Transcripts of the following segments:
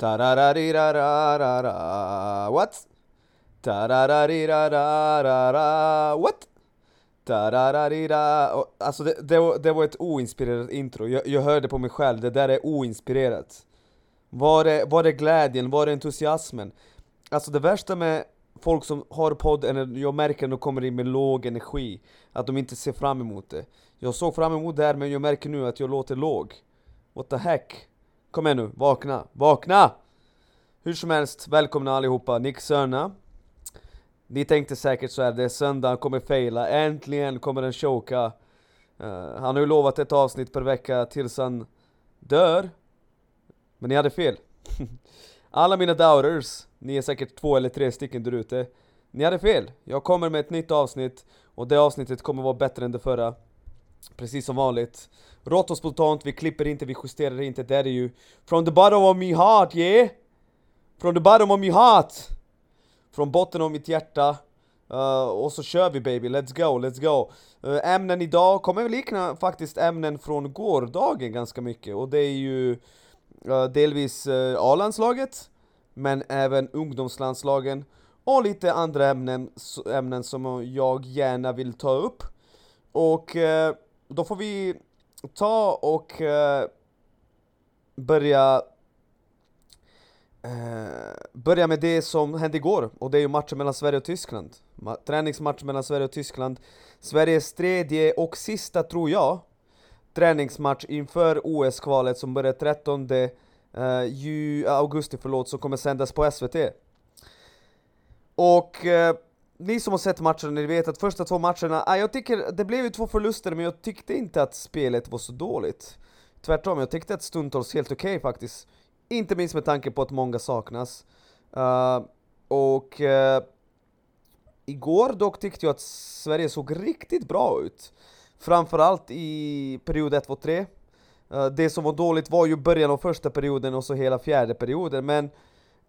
Tarararirararara, what? Tarararirararara, what? Tarararira. Och, Alltså det, det, var, det var ett oinspirerat intro, jag, jag hörde på mig själv, det där är oinspirerat. Var är, var är glädjen, var är entusiasmen? Alltså det värsta med folk som har podd, eller jag märker när de kommer in med låg energi, att de inte ser fram emot det. Jag såg fram emot det här men jag märker nu att jag låter låg. What the heck? Kom igen nu, vakna, vakna! Hur som helst, välkomna allihopa, Nick Sörna. Ni tänkte säkert så här, det är söndag, han kommer faila, äntligen kommer den choka. Uh, han har ju lovat ett avsnitt per vecka tills han dör. Men ni hade fel. Alla mina doubters, ni är säkert två eller tre stycken där ute. Ni hade fel. Jag kommer med ett nytt avsnitt och det avsnittet kommer vara bättre än det förra. Precis som vanligt. Rått och spontant, vi klipper inte, vi justerar inte, det är det ju From the bottom of my heart, yeah! From the bottom of my heart! Från botten av mitt hjärta Uh, och så kör vi baby, let's go, let's go! Uh, ämnen idag kommer likna faktiskt ämnen från gårdagen ganska mycket och det är ju uh, delvis uh, A-landslaget men även ungdomslandslagen och lite andra ämnen, ämnen som jag gärna vill ta upp. Och Uh, då får vi ta och eh, börja eh, börja med det som hände igår och det är ju matchen mellan Sverige och Tyskland. Ma- träningsmatch mellan Sverige och Tyskland. Sveriges tredje och sista, tror jag, träningsmatch inför OS-kvalet som börjar 13 eh, ju, augusti förlåt, som kommer sändas på SVT. Och eh, ni som har sett matcherna, ni vet att första två matcherna, ah, jag tycker, det blev ju två förluster men jag tyckte inte att spelet var så dåligt. Tvärtom, jag tyckte att stundtals helt okej faktiskt. Inte minst med tanke på att många saknas. Uh, och uh, igår dock tyckte jag att Sverige såg riktigt bra ut. Framförallt i period 1, 2, 3. Uh, Det som var dåligt var ju början av första perioden och så hela fjärde perioden, men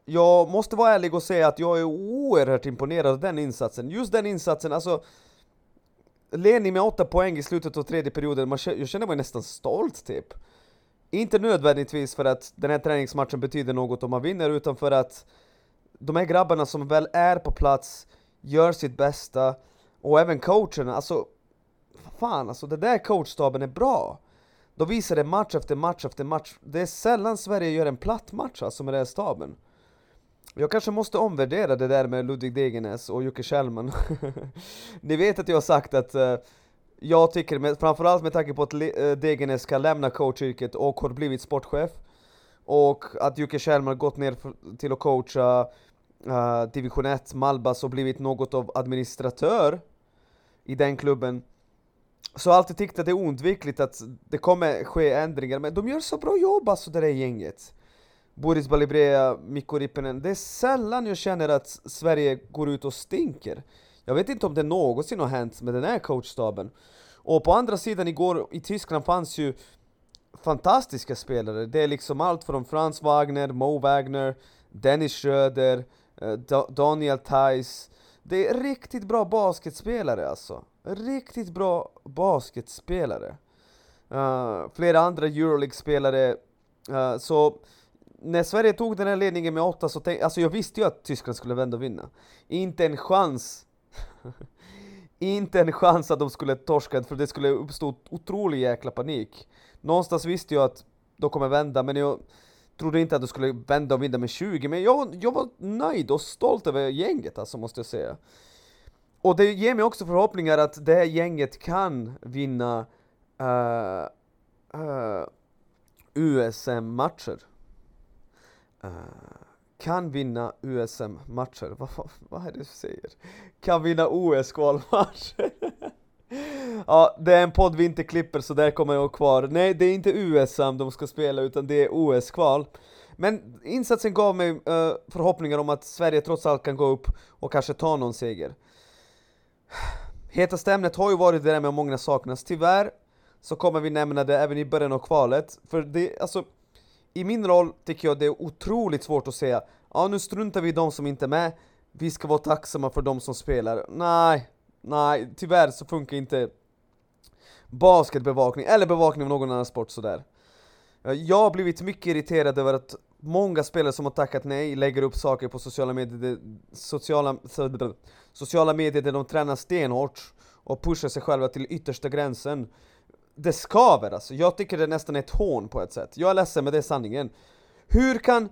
jag måste vara ärlig och säga att jag är oerhört imponerad av den insatsen. Just den insatsen, alltså ledning med åtta poäng i slutet av tredje perioden, man, jag känner mig nästan stolt typ. Inte nödvändigtvis för att den här träningsmatchen betyder något om man vinner, utan för att de här grabbarna som väl är på plats gör sitt bästa, och även coacherna, alltså fan alltså den där coachstaben är bra. De visar det match efter match efter match. Det är sällan Sverige gör en platt match alltså med den här staben. Jag kanske måste omvärdera det där med Ludvig Degernes och Jocke Kjellman. Ni vet att jag har sagt att uh, jag tycker, med, framförallt med tanke på att Le- eh, Degernes ska lämna coachyrket och har blivit sportchef och att Jocke Kjellman gått ner till att coacha uh, division 1 Malbas och blivit något av administratör i den klubben så har jag alltid tyckt att det är oundvikligt att det kommer ske ändringar, men de gör så bra jobb alltså det där gänget. Boris Balibrea, Mikko Rippinen, det är sällan jag känner att Sverige går ut och stinker. Jag vet inte om det någonsin har hänt med den här coachstaben. Och på andra sidan igår i Tyskland fanns ju fantastiska spelare. Det är liksom allt från Franz Wagner, Mo Wagner, Dennis Schröder, eh, Daniel Theis. Det är riktigt bra basketspelare alltså. Riktigt bra basketspelare. Uh, flera andra Euroleague-spelare. Uh, så när Sverige tog den här ledningen med 8, så tänkte alltså jag visste ju att Tyskland skulle vända och vinna. Inte en chans. Inte en chans att de skulle torska, för det skulle uppstå otrolig jäkla panik. Någonstans visste jag att de kommer vända, men jag trodde inte att de skulle vända och vinna med 20, men jag, jag var nöjd och stolt över gänget alltså, måste jag säga. Och det ger mig också förhoppningar att det här gänget kan vinna eh, eh, uh, uh, USM-matcher. Uh, kan vinna USM-matcher. Vad, vad, vad är det du säger? Kan vinna OS-kvalmatcher. ja, det är en podd vi inte klipper så där kommer jag kvar. Nej, det är inte USM de ska spela utan det är OS-kval. Men insatsen gav mig uh, förhoppningar om att Sverige trots allt kan gå upp och kanske ta någon seger. Hetaste ämnet har ju varit det där med att många saknas. Tyvärr så kommer vi nämna det även i början av kvalet. För det, alltså, i min roll tycker jag det är otroligt svårt att säga ja nu struntar vi i de som inte är med, vi ska vara tacksamma för de som spelar. Nej, nej, tyvärr så funkar inte basketbevakning, eller bevakning av någon annan sport sådär. Eh, jag har blivit mycket irriterad över att många spelare som har tackat nej, lägger upp saker på sociala medier, sociala, sociala medier där de tränar stenhårt och pushar sig själva till yttersta gränsen. Det skaver alltså, jag tycker det är nästan ett hån på ett sätt. Jag är ledsen men det är sanningen. Hur kan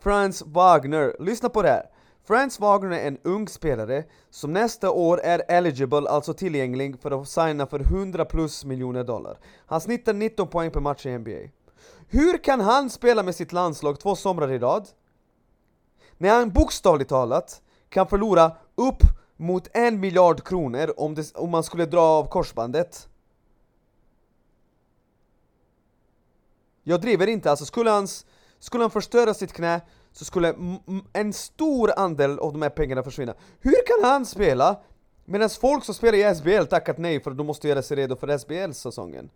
Franz Wagner, lyssna på det här. Franz Wagner är en ung spelare som nästa år är eligible, alltså tillgänglig för att signa för 100 plus miljoner dollar. Han snittar 19 poäng per match i NBA. Hur kan han spela med sitt landslag två somrar i rad? När han bokstavligt talat kan förlora upp mot en miljard kronor om, det, om man skulle dra av korsbandet. Jag driver inte, alltså skulle, hans, skulle han förstöra sitt knä så skulle en stor andel av de här pengarna försvinna. Hur kan han spela medan folk som spelar i SBL tackat nej för att de måste göra sig redo för SBL-säsongen?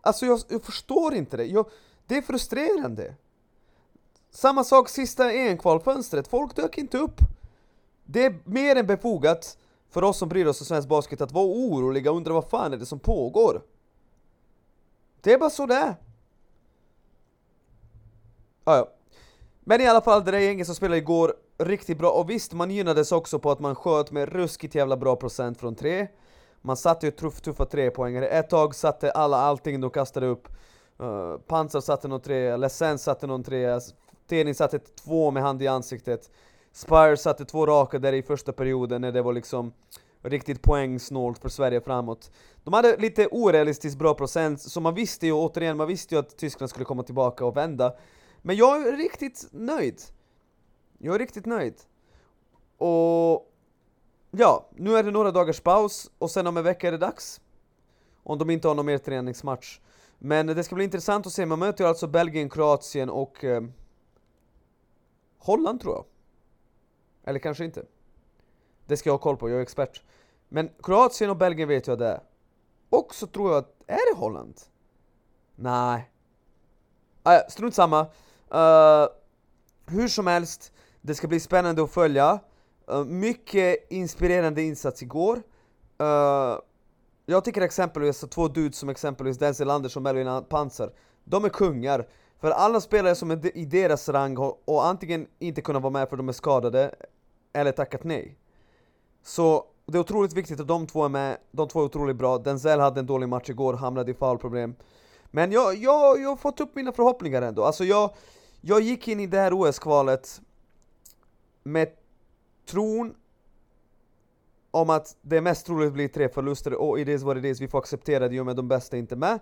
Alltså jag, jag, förstår inte det, jag, det är frustrerande. Samma sak sista EM-kvalfönstret, folk dök inte upp. Det är mer än befogat för oss som bryr oss om svensk basket att vara oroliga och undra vad fan är det som pågår. Det är bara så det är. Ah, ja. Men i alla fall, det där gänget som spelade igår riktigt bra, och visst, man gynnades också på att man sköt med ruskigt jävla bra procent från tre. Man satte ju tuff, tuffa trepoängare, ett tag satte alla allting de kastade upp. Eh, uh, Pansar satte någon trea, Lesen satte någon trea, Tenin satte två med hand i ansiktet. Spire satte två raka där i första perioden när det var liksom riktigt poängsnålt för Sverige framåt. De hade lite orealistiskt bra procent, så man visste ju återigen, man visste ju att Tyskland skulle komma tillbaka och vända. Men jag är riktigt nöjd. Jag är riktigt nöjd. Och ja, nu är det några dagars paus och sen om en vecka är det dags. Om de inte har någon mer träningsmatch. Men det ska bli intressant att se, man möter alltså Belgien, Kroatien och eh, Holland tror jag. Eller kanske inte. Det ska jag ha koll på, jag är expert. Men Kroatien och Belgien vet jag det är. Och så tror jag att, är det Holland? Nej. Ah, strunt samma. Uh, hur som helst, det ska bli spännande att följa. Uh, mycket inspirerande insats igår. Uh, jag tycker exempelvis att två dudes som exempelvis Denzel Andersson och Melvin Panzer, de är kungar. För alla spelare som är i deras rang har och antingen inte kunnat vara med för de är skadade, eller tackat nej. Så det är otroligt viktigt att de två är med, de två är otroligt bra. Denzel hade en dålig match igår, hamnade i foulproblem. Men jag, jag, jag har fått upp mina förhoppningar ändå. Alltså jag, jag gick in i det här OS-kvalet med tron om att det mest troligt blir tre förluster och it is what it is, vi får acceptera det i och med de bästa inte med.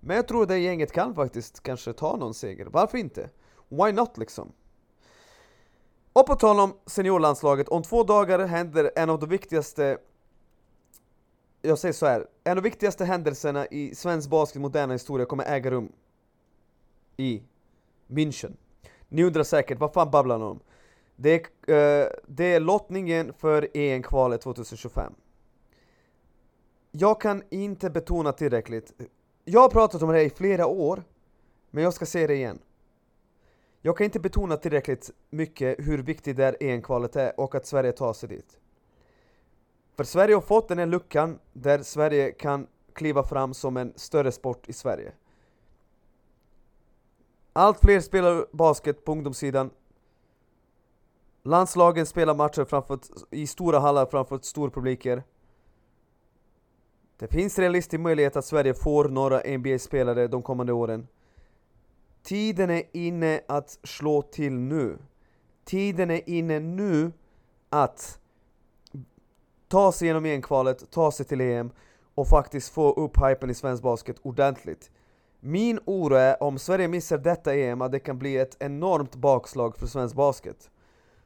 Men jag tror det gänget kan faktiskt kanske ta någon seger, varför inte? Why not liksom? Och på tal om seniorlandslaget, om två dagar händer en av de viktigaste jag säger så här, en av de viktigaste händelserna i svensk basket moderna historia kommer äga rum i München. Ni undrar säkert, vad fan babblar han om? Det är, uh, det är lottningen för EM-kvalet 2025. Jag kan inte betona tillräckligt. Jag har pratat om det här i flera år, men jag ska säga det igen. Jag kan inte betona tillräckligt mycket hur viktigt det här EM-kvalet är och att Sverige tar sig dit. För Sverige har fått den här luckan där Sverige kan kliva fram som en större sport i Sverige. Allt fler spelar basket på ungdomssidan. Landslagen spelar matcher framför, i stora hallar framför stora publiker. Det finns realistisk möjlighet att Sverige får några NBA-spelare de kommande åren. Tiden är inne att slå till nu. Tiden är inne nu att ta sig igenom EM-kvalet, ta sig till EM och faktiskt få upp hypen i svensk basket ordentligt. Min oro är om Sverige missar detta EM att det kan bli ett enormt bakslag för svensk basket.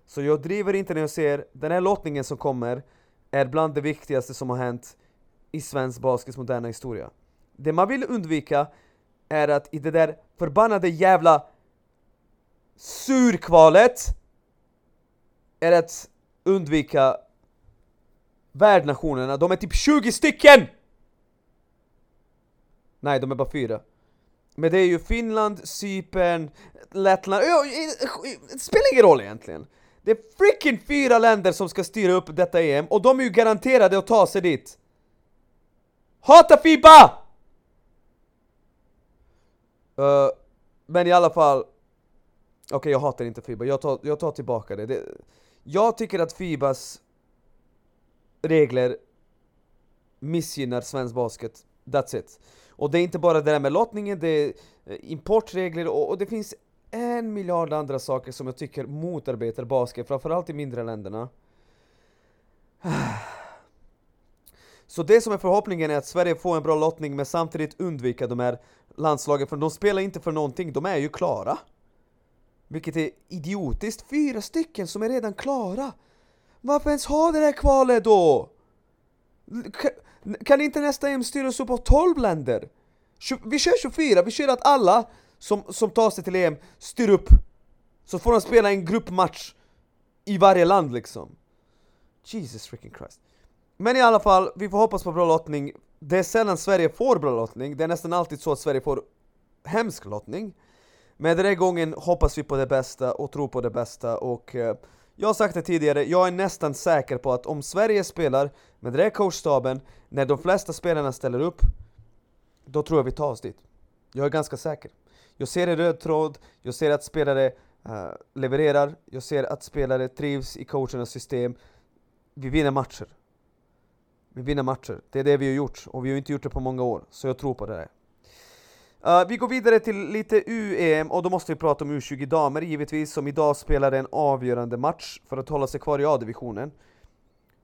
Så jag driver inte när jag ser den här lottningen som kommer är bland det viktigaste som har hänt i svensk baskets moderna historia. Det man vill undvika är att i det där förbannade jävla surkvalet är att undvika värdnationerna, de är typ 20 stycken! Nej, de är bara fyra. Men det är ju Finland, Cypern, Lettland, det spelar ingen roll egentligen. Det är freaking fyra länder som ska styra upp detta EM och de är ju garanterade att ta sig dit. Hata Fiba! Uh, eh, men i alla fall, okay, jag hatar inte Fiba, jag tar, jag tar tillbaka det. det. Jag tycker att Fibas regler missgynnar svensk basket. That's it. Och det är inte bara det där med lottningen, det är eh, importregler och, och det finns en miljard andra saker som jag tycker motarbetar basket, framförallt i mindre länderna. Så det som är förhoppningen är att Sverige får en bra lottning men samtidigt undvika de här landslagen, för de spelar inte för någonting, de är ju klara. Vilket är idiotiskt, fyra stycken som är redan klara! Varför ens ha det där kvalet då? Kan inte nästa EM styras upp av 12 länder? Vi kör 24, vi kör att alla som, som tar sig till EM styr upp. Så får de spela en gruppmatch i varje land liksom. Jesus freaking Christ. Men i alla fall, vi får hoppas på bra lottning. Det är sällan Sverige får bra lottning, det är nästan alltid så att Sverige får hemsk lottning. Men den här gången hoppas vi på det bästa och tror på det bästa och eh, jag har sagt det tidigare, jag är nästan säker på att om Sverige spelar med den här coachstaben, när de flesta spelarna ställer upp, då tror jag vi tar oss dit. Jag är ganska säker. Jag ser en röd tråd, jag ser att spelare uh, levererar, jag ser att spelare trivs i coachernas system. Vi vinner matcher. Vi vinner matcher, det är det vi har gjort, och vi har inte gjort det på många år, så jag tror på det där. Uh, vi går vidare till lite UEM och då måste vi prata om U20 damer givetvis som idag spelade en avgörande match för att hålla sig kvar i A-divisionen.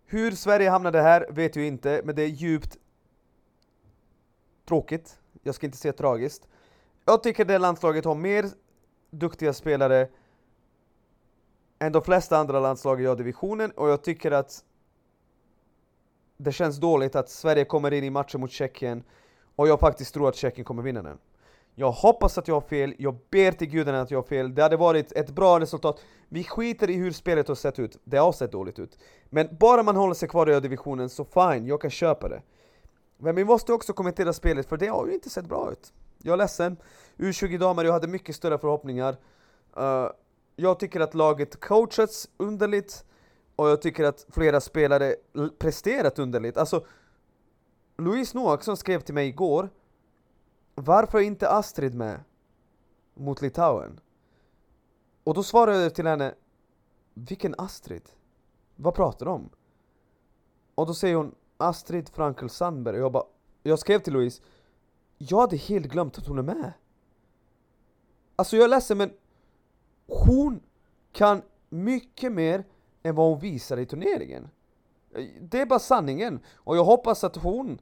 Hur Sverige hamnade här vet jag inte, men det är djupt tråkigt. Jag ska inte säga tragiskt. Jag tycker det landslaget har mer duktiga spelare än de flesta andra landslag i A-divisionen och jag tycker att det känns dåligt att Sverige kommer in i matchen mot Tjeckien och jag faktiskt tror att Tjeckien kommer vinna den. Jag hoppas att jag har fel, jag ber till gudarna att jag har fel, det hade varit ett bra resultat. Vi skiter i hur spelet har sett ut, det har sett dåligt ut. Men bara man håller sig kvar i divisionen så fine, jag kan köpa det. Men vi måste också kommentera spelet, för det har ju inte sett bra ut. Jag är ledsen, U20 damer, jag hade mycket större förhoppningar. Uh, jag tycker att laget coachats underligt, och jag tycker att flera spelare presterat underligt. Alltså, Louise Noaksson skrev till mig igår varför är inte Astrid med? Mot Litauen? Och då svarade jag till henne Vilken Astrid? Vad pratar du om? Och då säger hon Astrid Frankel Sandberg och jag bara Jag skrev till Louise Jag hade helt glömt att hon är med Alltså jag är ledsen men Hon kan mycket mer än vad hon visar i turneringen det är bara sanningen. Och jag hoppas att hon,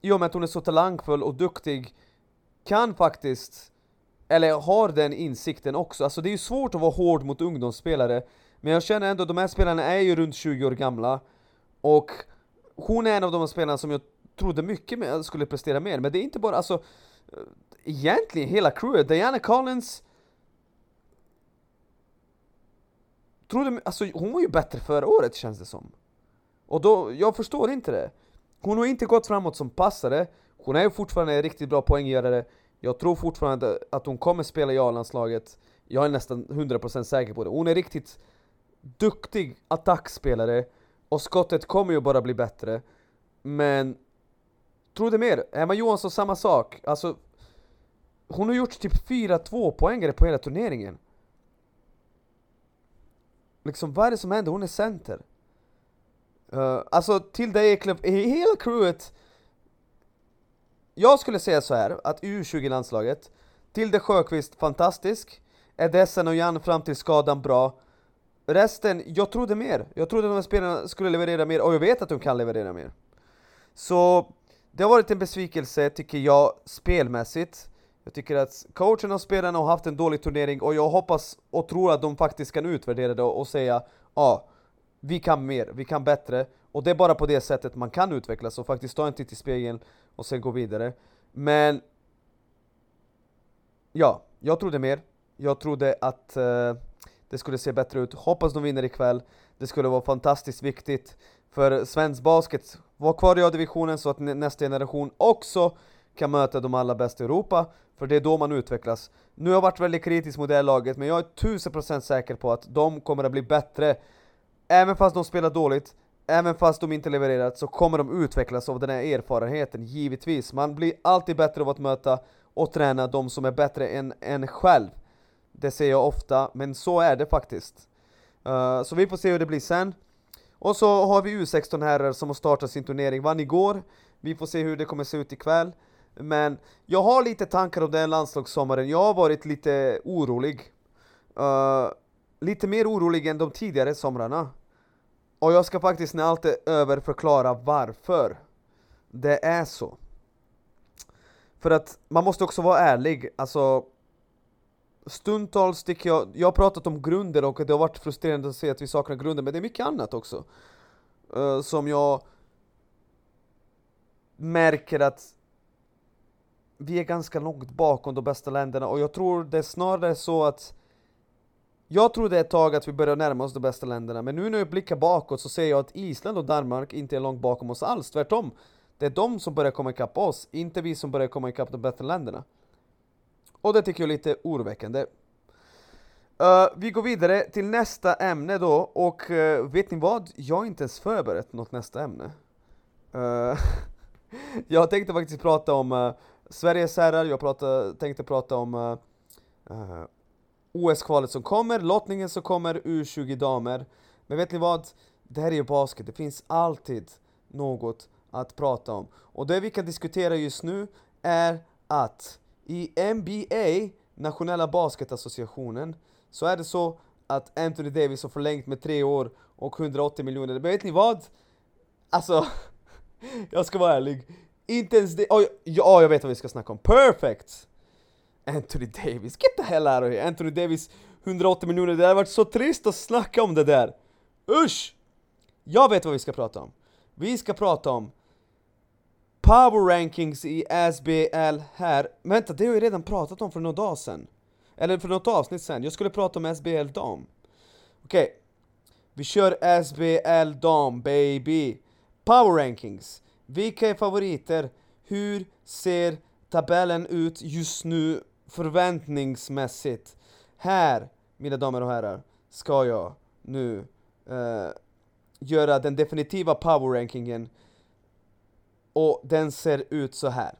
i och med att hon är så talangfull och duktig, kan faktiskt, eller har den insikten också. Alltså det är ju svårt att vara hård mot ungdomsspelare, men jag känner ändå att de här spelarna är ju runt 20 år gamla, och hon är en av de spelarna som jag trodde mycket med, skulle prestera mer, men det är inte bara, alltså egentligen hela crewet, Diana Collins trodde, alltså hon var ju bättre förra året känns det som. Och då, jag förstår inte det. Hon har inte gått framåt som passare, hon är fortfarande en riktigt bra poänggörare, jag tror fortfarande att hon kommer spela i A-landslaget, jag är nästan 100% säker på det. Hon är riktigt duktig attackspelare, och skottet kommer ju bara bli bättre. Men, tro det mer, Emma Johansson samma sak. Alltså, hon har gjort typ 4-2 poängare på hela turneringen. Liksom vad är det som händer? Hon är center. Uh, alltså till dig Eklöf, hela crewet jag skulle säga så här att U20-landslaget Tilde Sjöqvist fantastisk Edessen och Jan fram till skadan bra Resten, jag trodde mer. Jag trodde de här spelarna skulle leverera mer och jag vet att de kan leverera mer. Så det har varit en besvikelse tycker jag, spelmässigt. Jag tycker att coachen och spelarna har haft en dålig turnering och jag hoppas och tror att de faktiskt kan utvärdera det och säga ja, ah, vi kan mer, vi kan bättre och det är bara på det sättet man kan utvecklas och faktiskt ta en titt i spegeln och sen gå vidare. Men ja, jag trodde mer. Jag trodde att uh, det skulle se bättre ut, hoppas de vinner ikväll. Det skulle vara fantastiskt viktigt för svensk basket. Var kvar i A-divisionen så att nästa generation också kan möta de allra bästa i Europa, för det är då man utvecklas. Nu har jag varit väldigt kritisk mot det här laget, men jag är tusen procent säker på att de kommer att bli bättre. Även fast de spelar dåligt, även fast de inte levererat, så kommer de utvecklas av den här erfarenheten, givetvis. Man blir alltid bättre av att möta och träna de som är bättre än en själv. Det säger jag ofta, men så är det faktiskt. Uh, så vi får se hur det blir sen. Och så har vi U16 herrar som har startat sin turnering, vann igår. Vi får se hur det kommer se ut ikväll. Men jag har lite tankar om den landslagssommaren, jag har varit lite orolig. Uh, lite mer orolig än de tidigare somrarna. Och jag ska faktiskt när allt är över förklara varför det är så. För att man måste också vara ärlig, alltså Stundtals tycker jag, jag har pratat om grunder och det har varit frustrerande att se att vi saknar grunder, men det är mycket annat också. Uh, som jag märker att vi är ganska långt bakom de bästa länderna och jag tror det är snarare så att jag trodde ett tag att vi började närma oss de bästa länderna, men nu när jag blickar bakåt så ser jag att Island och Danmark inte är långt bakom oss alls, tvärtom. Det är de som börjar komma ikapp oss, inte vi som börjar komma ikapp de bättre länderna. Och det tycker jag är lite oroväckande. Uh, vi går vidare till nästa ämne då, och uh, vet ni vad? Jag har inte ens förberett något nästa ämne. Uh, jag tänkte faktiskt prata om uh, Sveriges herrar, jag prata, tänkte prata om OS-kvalet som kommer, lottningen som kommer, U20 damer. Men vet ni vad? Det här är ju basket, det finns alltid något att prata om. Och det vi kan diskutera just nu är att i NBA, Nationella Basketassociationen, så är det så att Anthony Davis har förlängt med tre år och 180 miljoner. Men vet ni vad? Alltså, jag ska vara ärlig. Inte ens det, oh, ja, jag vet vad vi ska snacka om. Perfect! Anthony Davis, get the hell out of here! Anthony Davis, 180 miljoner, det hade varit så trist att snacka om det där! Usch! Jag vet vad vi ska prata om. Vi ska prata om Power rankings i SBL här. Men vänta, det har jag redan pratat om för några dagar sedan. Eller för något avsnitt sen. Jag skulle prata om SBL dam. Okej. Okay. Vi kör SBL dam, baby. Power rankings. Vilka är favoriter? Hur ser tabellen ut just nu förväntningsmässigt? Här, mina damer och herrar, ska jag nu eh, göra den definitiva power rankingen och den ser ut så här.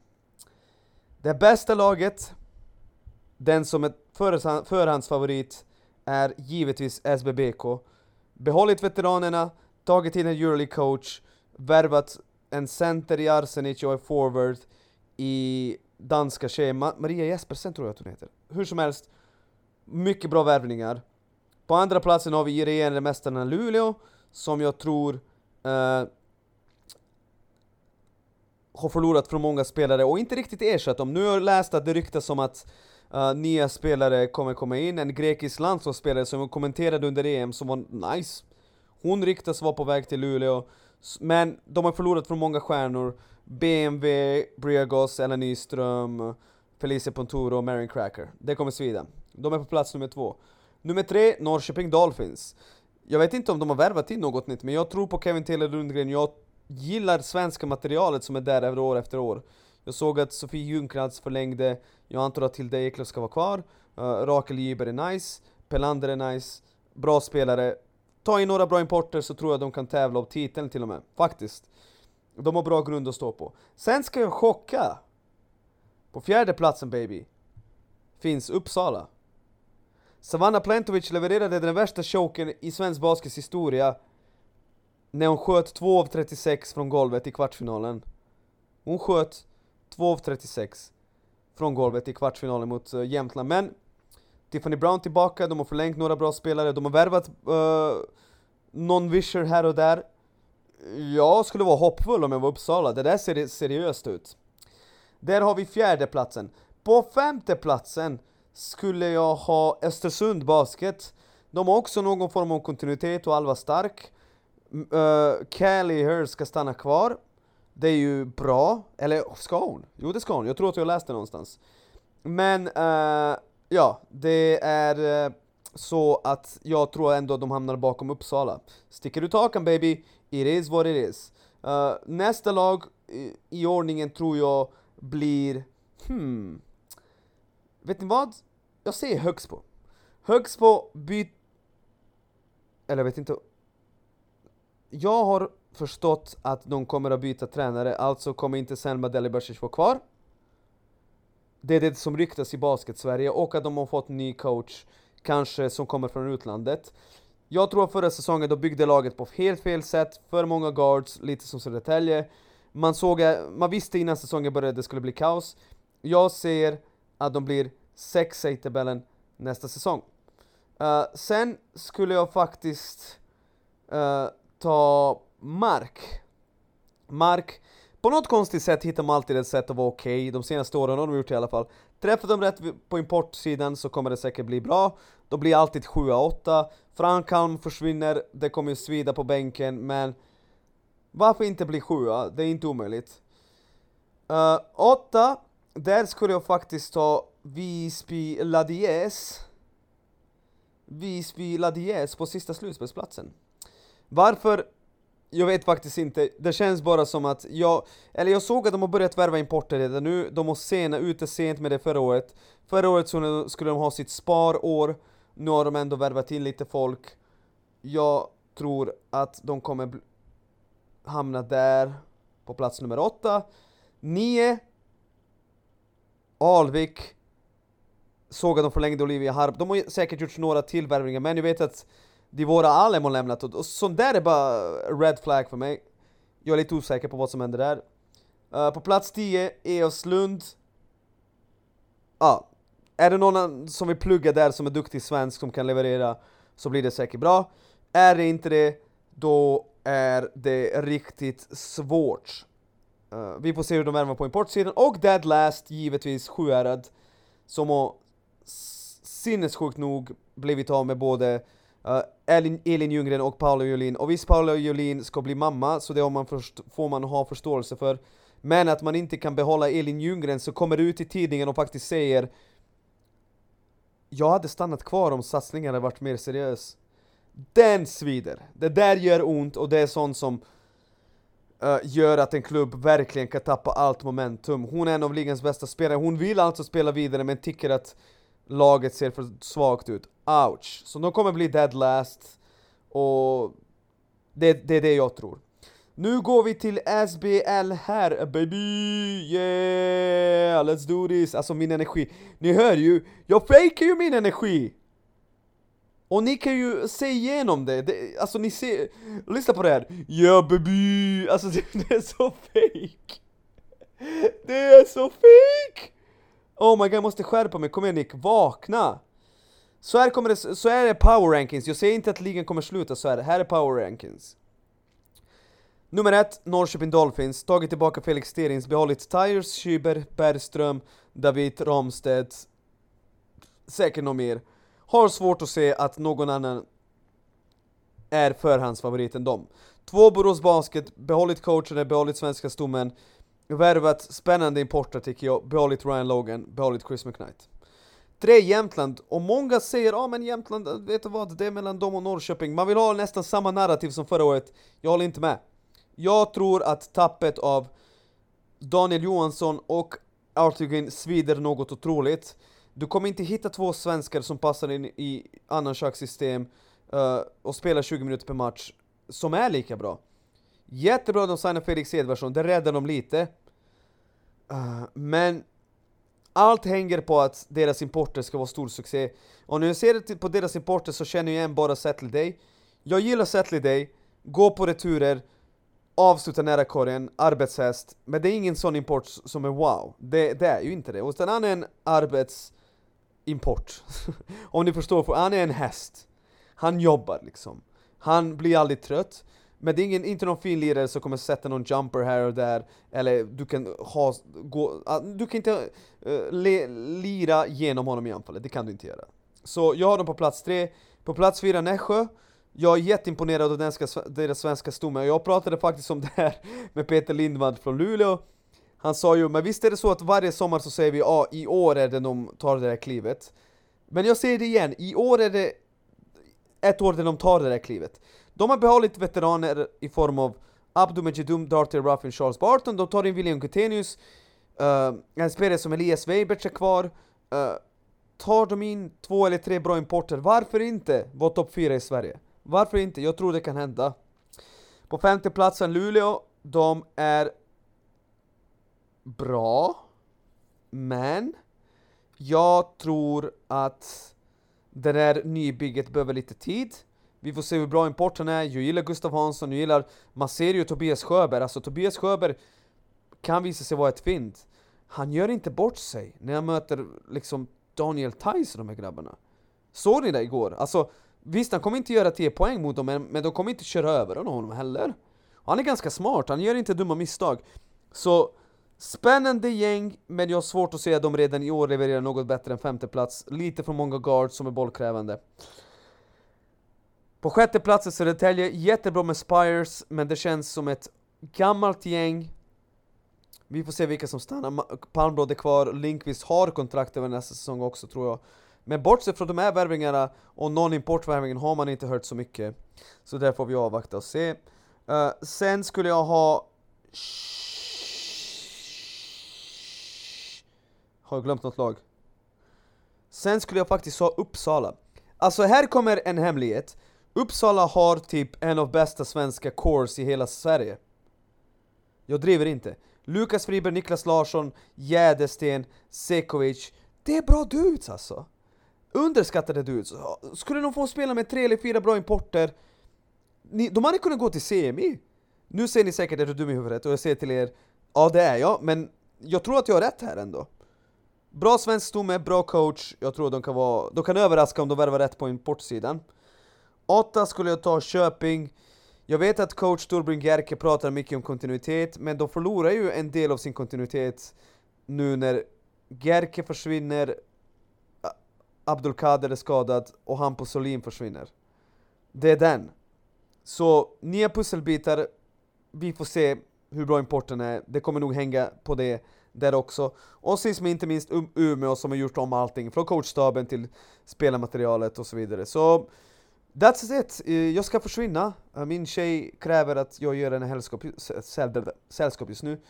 Det bästa laget, den som är förhandsfavorit, är givetvis SBBK. Behållit veteranerna, tagit in en Euroleague coach, värvat en center i Arsenic och en forward i danska tjejen, Maria Jespersen tror jag att hon heter. Hur som helst, mycket bra värvningar. På andra platsen har vi regerande mästarna Luleå, som jag tror eh, har förlorat för många spelare och inte riktigt ersatt dem. Nu har jag läst att det ryktas om att uh, nya spelare kommer komma in, en grekisk landslagsspelare som jag kommenterade under EM som var nice. Hon ryktas vara på väg till Luleå, men de har förlorat för många stjärnor. BMW, Briagos, Ellen Nyström, Felicia Ponturo och Marin Cracker. Det kommer svida. De är på plats nummer två. Nummer tre, Norrköping Dolphins. Jag vet inte om de har värvat in något nytt, men jag tror på Kevin Taylor Lundgren, jag gillar svenska materialet som är där år efter år. Jag såg att Sofie Ljungcrantz förlängde, jag antar att Tilde Eklöf ska vara kvar. Uh, Rakel Jiber är nice, Pelander är nice, bra spelare. Ta in några bra importer så tror jag de kan tävla om titeln till och med, faktiskt. De har bra grund att stå på. Sen ska jag chocka! På fjärde platsen baby, finns Uppsala. Savanna Plentovic levererade den värsta choken i svensk baskets historia när hon sköt 2 av 36 från golvet i kvartsfinalen. Hon sköt 2 av 36 från golvet i kvartsfinalen mot uh, Jämtland, men Tiffany Brown tillbaka, de har förlängt några bra spelare, de har värvat uh, någon Vischer här och där. Jag skulle vara hoppfull om jag var Uppsala, det där ser seriöst ut. Där har vi fjärde platsen. På femte platsen skulle jag ha Östersund Basket. De har också någon form av kontinuitet och Alva Stark. Uh, Callie Hurst ska stanna kvar. Det är ju bra. Eller ska hon? Jo, det ska hon. Jag tror att jag läste det någonstans. Men, uh, ja, det är uh, så att jag tror ändå att de hamnar bakom Uppsala. Sticker ut hakan baby, it is what it is. Uh, nästa lag i, i ordningen tror jag blir, hmm... Vet ni vad? Jag säger Högsbo. Högsbo byt... Eller jag vet inte jag har förstått att de kommer att byta tränare, alltså kommer inte Selma Delibasic vara kvar. Det är det som ryktas i basket-Sverige och att de har fått ny coach, kanske som kommer från utlandet. Jag tror att förra säsongen då byggde laget på helt fel sätt, för många guards, lite som Södertälje. Man såg, man visste innan säsongen började att det skulle bli kaos. Jag ser att de blir sexa i tabellen nästa säsong. Uh, sen skulle jag faktiskt uh, ta Mark. Mark, på något konstigt sätt hittar man alltid ett sätt att vara okej, okay. de senaste åren har de gjort det i alla fall. Träffar de rätt på importsidan så kommer det säkert bli bra. De blir alltid 7-8. Frankhalm försvinner, det kommer ju svida på bänken, men varför inte bli 7 Det är inte omöjligt. Eh, 8, uh, där skulle jag faktiskt ta Visby Ladies. Visby Ladies på sista slutspelsplatsen. Varför? Jag vet faktiskt inte, det känns bara som att jag, eller jag såg att de har börjat värva importer redan nu, de var sena ute sent med det förra året. Förra året så skulle de ha sitt sparår, nu har de ändå värvat in lite folk. Jag tror att de kommer hamna där, på plats nummer åtta. Nio, Alvik, såg att de förlängde Olivia Harp, de har säkert gjort några tillvärvningar men jag vet att Divora Alem har lämnat och, och sånt där är bara red flag för mig. Jag är lite osäker på vad som händer där. Uh, på plats 10, Eoslund. Ja, ah, är det någon som vill plugga där som är duktig svensk som kan leverera så blir det säkert bra. Är det inte det, då är det riktigt svårt. Uh, vi får se hur de värvar på importsidan och Dead Last, givetvis Sjuhärad, som har sinnessjukt nog blivit av med både uh, Elin, Elin Ljunggren och Paula Jolin. Och visst, Paula Jolin ska bli mamma, så det man först, får man ha förståelse för. Men att man inte kan behålla Elin Ljunggren så kommer det ut i tidningen och faktiskt säger Jag hade stannat kvar om satsningen hade varit mer seriös. Den svider! Det där gör ont och det är sånt som uh, gör att en klubb verkligen kan tappa allt momentum. Hon är en av ligans bästa spelare, hon vill alltså spela vidare men tycker att laget ser för svagt ut. Ouch! Så de kommer bli dead last, och det, det är det jag tror. Nu går vi till SBL här, baby! Yeah! Let's do this! Alltså min energi, ni hör ju, jag fejkar ju min energi! Och ni kan ju se igenom det, det alltså ni ser, lyssna på det här Yeah baby! Alltså det, det är så fake. Det är så fake! Oh my god, jag måste skärpa mig, kom igen Nick, vakna! Så här, kommer det, så här är power rankings, jag säger inte att ligan kommer sluta så här, här är power rankings. Nummer ett, Norrköping Dolphins, tagit tillbaka Felix Sterins, behållit Tyres, Schüber, Bergström, David Ramstedt, säkert någon mer. Har svårt att se att någon annan är förhandsfavorit än dem. Två Borås Basket, behållit coachen, behållit svenska stommen, värvat spännande importer tycker jag, behållit Ryan Logan, behållit Chris McKnight. Tre Jämtland, och många säger ja ah, men Jämtland, äh, vet du vad, det är mellan dem och Norrköping. Man vill ha nästan samma narrativ som förra året, jag håller inte med. Jag tror att tappet av Daniel Johansson och Arthur Green svider något otroligt. Du kommer inte hitta två svenskar som passar in i annan schacksystem uh, och spelar 20 minuter per match som är lika bra. Jättebra att de signar Felix Edvardsson, det räddar dem lite. Uh, men allt hänger på att deras importer ska vara stor succé. Och när jag ser på deras importer så känner jag igen bara Settle Day. Jag gillar Settle Day, gå på returer, avsluta nära korgen, arbetshäst. Men det är ingen sån import som är wow. Det, det är ju inte det. Utan han är en arbetsimport. Om ni förstår, han är en häst. Han jobbar liksom. Han blir aldrig trött. Men det är ingen, inte någon fin lirare som kommer sätta någon jumper här och där, eller du kan ha, gå, ah, du kan inte uh, le, lira genom honom i anfallet, det kan du inte göra. Så jag har dem på plats tre, på plats fyra Nässjö, jag är jätteimponerad av den ska, deras svenska stomme, jag pratade faktiskt om det här med Peter Lindvall från Luleå, han sa ju, men visst är det så att varje sommar så säger vi ja, ah, i år är det de tar det där klivet. Men jag säger det igen, i år är det ett år där de tar det där klivet. De har behållit veteraner i form av Abdu Majidum, Darty Ruffin, Charles Barton, de tar in William Gutenius, uh, en spelare som Elias Weiberts är kvar, uh, tar de in två eller tre bra importer, varför inte vara topp fyra i Sverige? Varför inte? Jag tror det kan hända. På femte platsen Luleå, de är bra, men Jag tror att det där nybygget behöver lite tid. Vi får se hur bra importen är, jag gillar Gustav Hansson, jag gillar Man ser ju Tobias Sjöberg, alltså Tobias Sjöberg kan visa sig vara ett fynd. Han gör inte bort sig när han möter liksom Daniel Tyson de här grabbarna. Såg ni det igår? Alltså, visst han kommer inte göra 10 poäng mot dem, men, men de kommer inte köra över honom heller. Han är ganska smart, han gör inte dumma misstag. Så, spännande gäng, men jag har svårt att se att de redan i år levererar något bättre än femte plats. Lite för många guards som är bollkrävande. På sjätte plats är Södertälje, jättebra med Spires, men det känns som ett gammalt gäng. Vi får se vilka som stannar. Palmblad är kvar, Linkvist har kontrakt över nästa säsong också tror jag. Men bortsett från de här värvningarna och någon importvärvningen har man inte hört så mycket. Så där får vi avvakta och se. Uh, sen skulle jag ha... Har jag glömt något lag? Sen skulle jag faktiskt ha Uppsala. Alltså här kommer en hemlighet. Uppsala har typ en av bästa svenska cores i hela Sverige. Jag driver inte. Lukas Friberg, Niklas Larsson, Jädersten, Sekovic. Det är bra dudes alltså. Underskattade dudes. Skulle de få spela med tre eller fyra bra importer, ni, de hade kunnat gå till CMI. Nu ser ni säkert att du är dum i huvudet och jag säger till er, ja det är jag, men jag tror att jag har rätt här ändå. Bra svensk stomme, bra coach, jag tror de kan vara, de kan överraska om de värvar rätt på importsidan. Åtta skulle jag ta Köping. Jag vet att coach Torbjörn Gerke pratar mycket om kontinuitet, men de förlorar ju en del av sin kontinuitet nu när Gerke försvinner, Abdulkader är skadad och Hampus Solin försvinner. Det är den. Så nya pusselbitar, vi får se hur bra importen är, det kommer nog hänga på det där också. Och sist men inte minst Umeå som har gjort om allting, från coachstaben till spelarmaterialet och så vidare. Så That's it! Eh, jag ska försvinna. Eh, min tjej kräver att jag gör en sällskap just nu.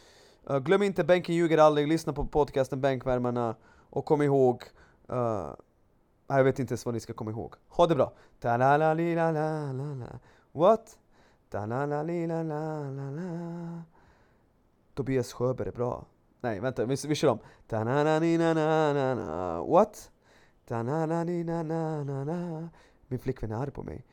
Eh, glöm inte, bänken ljuger aldrig. Lyssna på podcasten Bänkvärmarna. Och kom ihåg... Uh, jag vet inte ens vad ni ska komma ihåg. Ha det bra! ta la la li la la la What? ta la la li la la la Tobias Sjöberg är bra. Nej, vänta, vi, vi kör om. ta la la What? ta la la min flickvän är arg på mig.